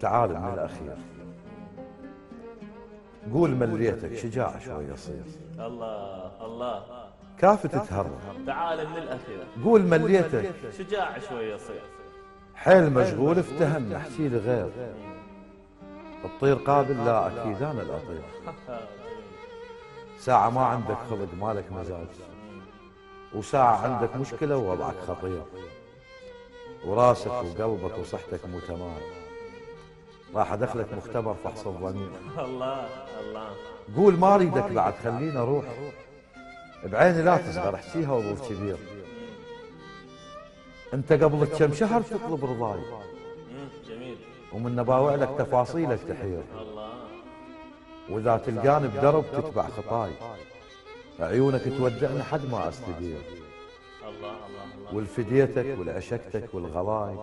تعال من الأخير. قول مليتك شجاع شوي يصير. الله الله. كافة تتهرب. تعال من الأخير. قول مليتك شجاع شوي يصير. حيل مشغول افتهم احكي لي غير. الطير قابل لا أكيد أنا الاطير ساعة ما عندك خلق مالك مزاج. وساعة عندك مشكلة ووضعك خطير. وراسك وقلبك وصحتك مو تمام راح أدخلك مختبر فحص الضمير. الله الله. قول ما أريدك بعد خليني أروح بعيني لا تصغر احكيها وظل كبير. أنت قبل كم شهر تطلب رضاي؟ جميل. ومن نباوع لك تفاصيلك تحير. الله. وإذا تلقاني بدرب تتبع خطاي. عيونك تودعني حد ما أستدير. والفديتك والعشقتك والغلاي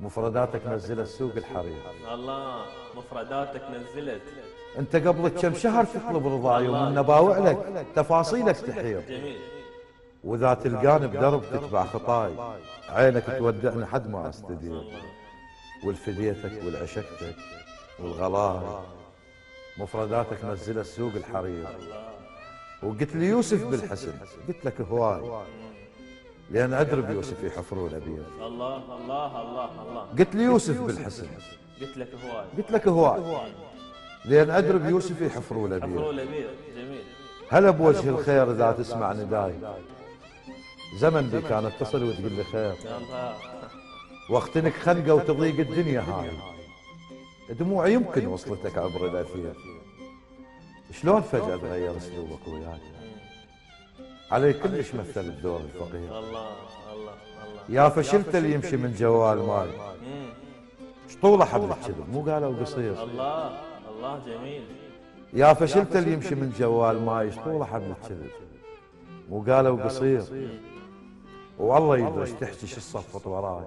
مفرداتك نزلت سوق الحرير. الله مفرداتك نزلت انت قبل كم شهر تطلب رضاي ومن نباوع لك تفاصيلك تحير. جميل. وإذا تلقاني بدرب تتبع خطاي عينك تودعني حد ما أستدير. والفديتك والعشقتك والغلاي مفرداتك نزلت سوق الحرير. وقلت لي يوسف بالحسن قلت لك هواي. لأن ادري بيوسف يحفرون اله بير الله الله الله الله. قلت لي يوسف بالحسن. قلت لك هواي قلت لك هواي لأن ادري بيوسف يحفرون اله بير اله بير. جميل. هلا بوجه الخير إذا تسمع نداي؟ زمن بي كان اتصل وتقول لي خير. واختنك خنقه وتضيق الدنيا هاي. دموعي يمكن وصلتك عبر الأثير. شلون فجأة تغير أسلوبك وياي علي كلش مثل الدور الفقير. الله الله الله. يا فشلت اللي يمشي من جوال ماي مم. شطوله حبل كذب مو قالوا قصير. الله الله جميل. يا فشلت اللي يمشي من جوال ماي شطوله حبل كذب مو قالوا قصير. والله يدري تحكي شو صفت وراي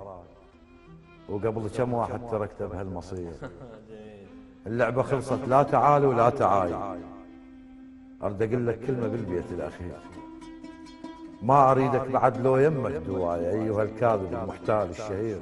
وقبل كم واحد تركته بهالمصير؟ جميل. اللعبة خلصت لا تعال ولا تعاي أريد أقول لك كلمة بالبيت الأخير. ما أريدك بعد لو يمك دواي أيها الكاذب المحتال الشهير.